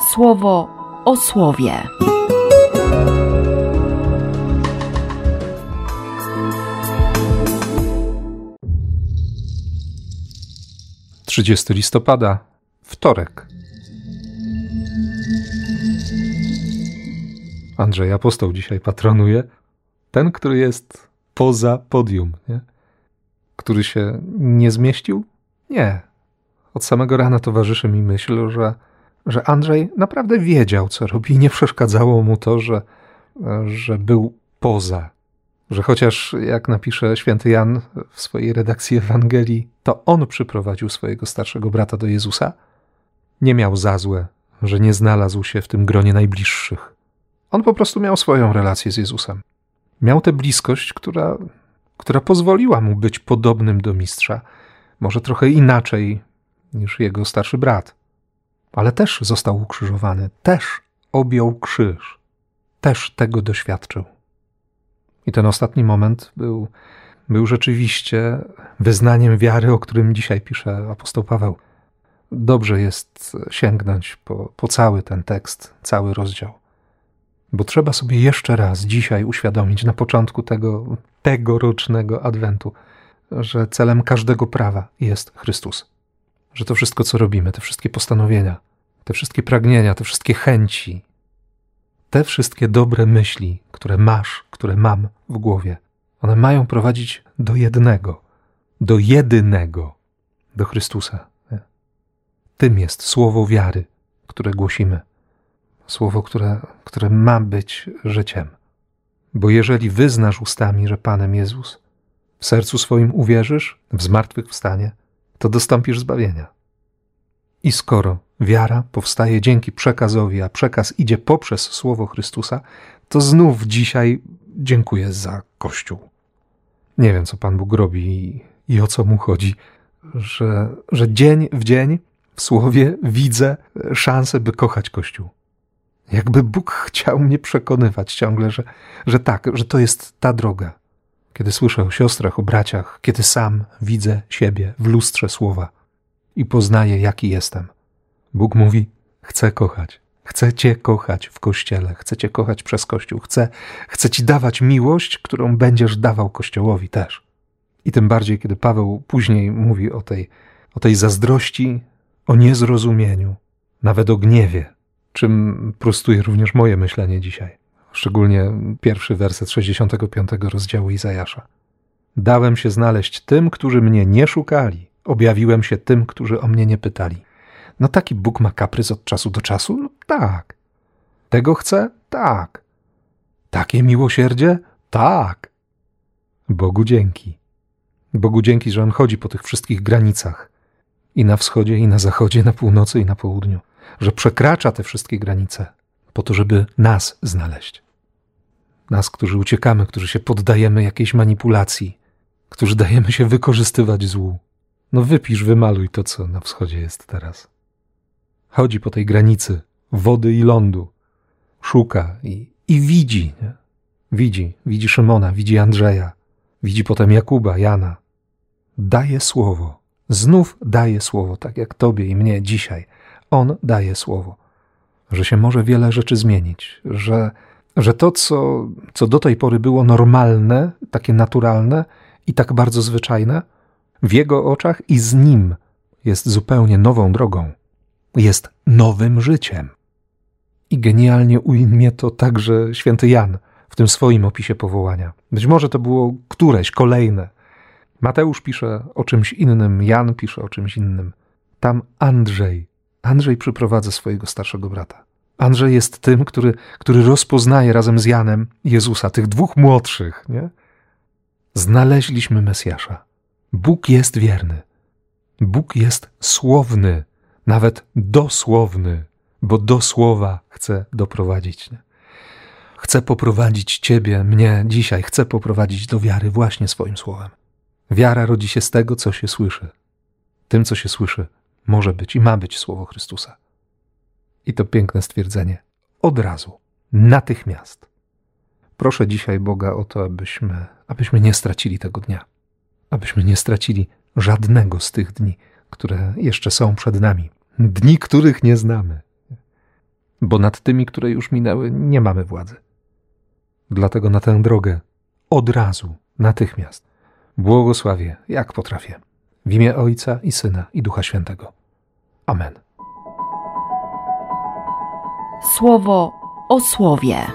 słowo o słowie. Trzydziesty listopada, wtorek. Andrzej Apostoł dzisiaj patronuje. Ten, który jest poza podium, nie? który się nie zmieścił? Nie. Od samego rana towarzyszy mi myśl, że, że Andrzej naprawdę wiedział, co robi i nie przeszkadzało mu to, że, że był poza. Że chociaż, jak napisze święty Jan w swojej redakcji Ewangelii, to on przyprowadził swojego starszego brata do Jezusa, nie miał za złe, że nie znalazł się w tym gronie najbliższych. On po prostu miał swoją relację z Jezusem. Miał tę bliskość, która, która pozwoliła mu być podobnym do mistrza, może trochę inaczej niż jego starszy brat. Ale też został ukrzyżowany, też objął krzyż, też tego doświadczył. I ten ostatni moment był, był rzeczywiście wyznaniem wiary, o którym dzisiaj pisze apostoł Paweł. Dobrze jest sięgnąć po, po cały ten tekst, cały rozdział. Bo trzeba sobie jeszcze raz dzisiaj uświadomić na początku tego tegorocznego adwentu, że celem każdego prawa jest Chrystus. Że to wszystko, co robimy, te wszystkie postanowienia, te wszystkie pragnienia, te wszystkie chęci, te wszystkie dobre myśli, które masz, które mam w głowie, one mają prowadzić do jednego, do jedynego, do Chrystusa. Tym jest słowo wiary, które głosimy. Słowo, które, które ma być życiem. Bo jeżeli wyznasz ustami, że Panem Jezus, w sercu swoim uwierzysz w zmartwychwstanie, to dostąpisz zbawienia. I skoro wiara powstaje dzięki przekazowi, a przekaz idzie poprzez słowo Chrystusa, to znów dzisiaj dziękuję za Kościół. Nie wiem, co Pan Bóg robi i, i o co mu chodzi, że, że dzień w dzień w słowie widzę szansę, by kochać Kościół. Jakby Bóg chciał mnie przekonywać ciągle, że, że tak, że to jest ta droga. Kiedy słyszę o siostrach, o braciach, kiedy sam widzę siebie w lustrze słowa i poznaję, jaki jestem. Bóg mówi: Chcę kochać. Chcę Cię kochać w kościele, chcę Cię kochać przez Kościół, chcę, chcę Ci dawać miłość, którą będziesz dawał Kościołowi też. I tym bardziej, kiedy Paweł później mówi o tej, o tej zazdrości, o niezrozumieniu, nawet o gniewie, czym prostuje również moje myślenie dzisiaj. Szczególnie pierwszy werset 65 rozdziału Izajasza. Dałem się znaleźć tym, którzy mnie nie szukali, objawiłem się tym, którzy o mnie nie pytali. No taki Bóg ma kaprys od czasu do czasu? No tak. Tego chce? Tak. Takie miłosierdzie? Tak. Bogu dzięki. Bogu dzięki, że On chodzi po tych wszystkich granicach. I na wschodzie, i na zachodzie, na północy, i na południu że przekracza te wszystkie granice po to, żeby nas znaleźć. Nas, którzy uciekamy, którzy się poddajemy jakiejś manipulacji, którzy dajemy się wykorzystywać złu. No wypisz, wymaluj to, co na wschodzie jest teraz. Chodzi po tej granicy wody i lądu, szuka i, i widzi, nie? Widzi, widzi Szymona, widzi Andrzeja, widzi potem Jakuba, Jana. Daje słowo, znów daje słowo, tak jak tobie i mnie dzisiaj – on daje słowo, że się może wiele rzeczy zmienić, że, że to, co, co do tej pory było normalne, takie naturalne i tak bardzo zwyczajne, w Jego oczach i z Nim jest zupełnie nową drogą, jest nowym życiem. I genialnie ujmie to także święty Jan w tym swoim opisie powołania. Być może to było któreś kolejne. Mateusz pisze o czymś innym, Jan pisze o czymś innym. Tam Andrzej Andrzej przyprowadza swojego starszego brata. Andrzej jest tym, który, który rozpoznaje razem z Janem Jezusa, tych dwóch młodszych. Nie? Znaleźliśmy Mesjasza. Bóg jest wierny. Bóg jest słowny, nawet dosłowny, bo do słowa chce doprowadzić. Nie? Chce poprowadzić Ciebie, mnie dzisiaj, chce poprowadzić do wiary właśnie swoim słowem. Wiara rodzi się z tego, co się słyszy. Tym, co się słyszy, może być i ma być słowo Chrystusa. I to piękne stwierdzenie. Od razu, natychmiast. Proszę dzisiaj Boga o to, abyśmy, abyśmy nie stracili tego dnia, abyśmy nie stracili żadnego z tych dni, które jeszcze są przed nami, dni, których nie znamy. bo nad tymi, które już minęły, nie mamy władzy. Dlatego na tę drogę od razu, natychmiast błogosławię, jak potrafię. W imię Ojca i Syna i Ducha Świętego. Amen. Słowo o słowie.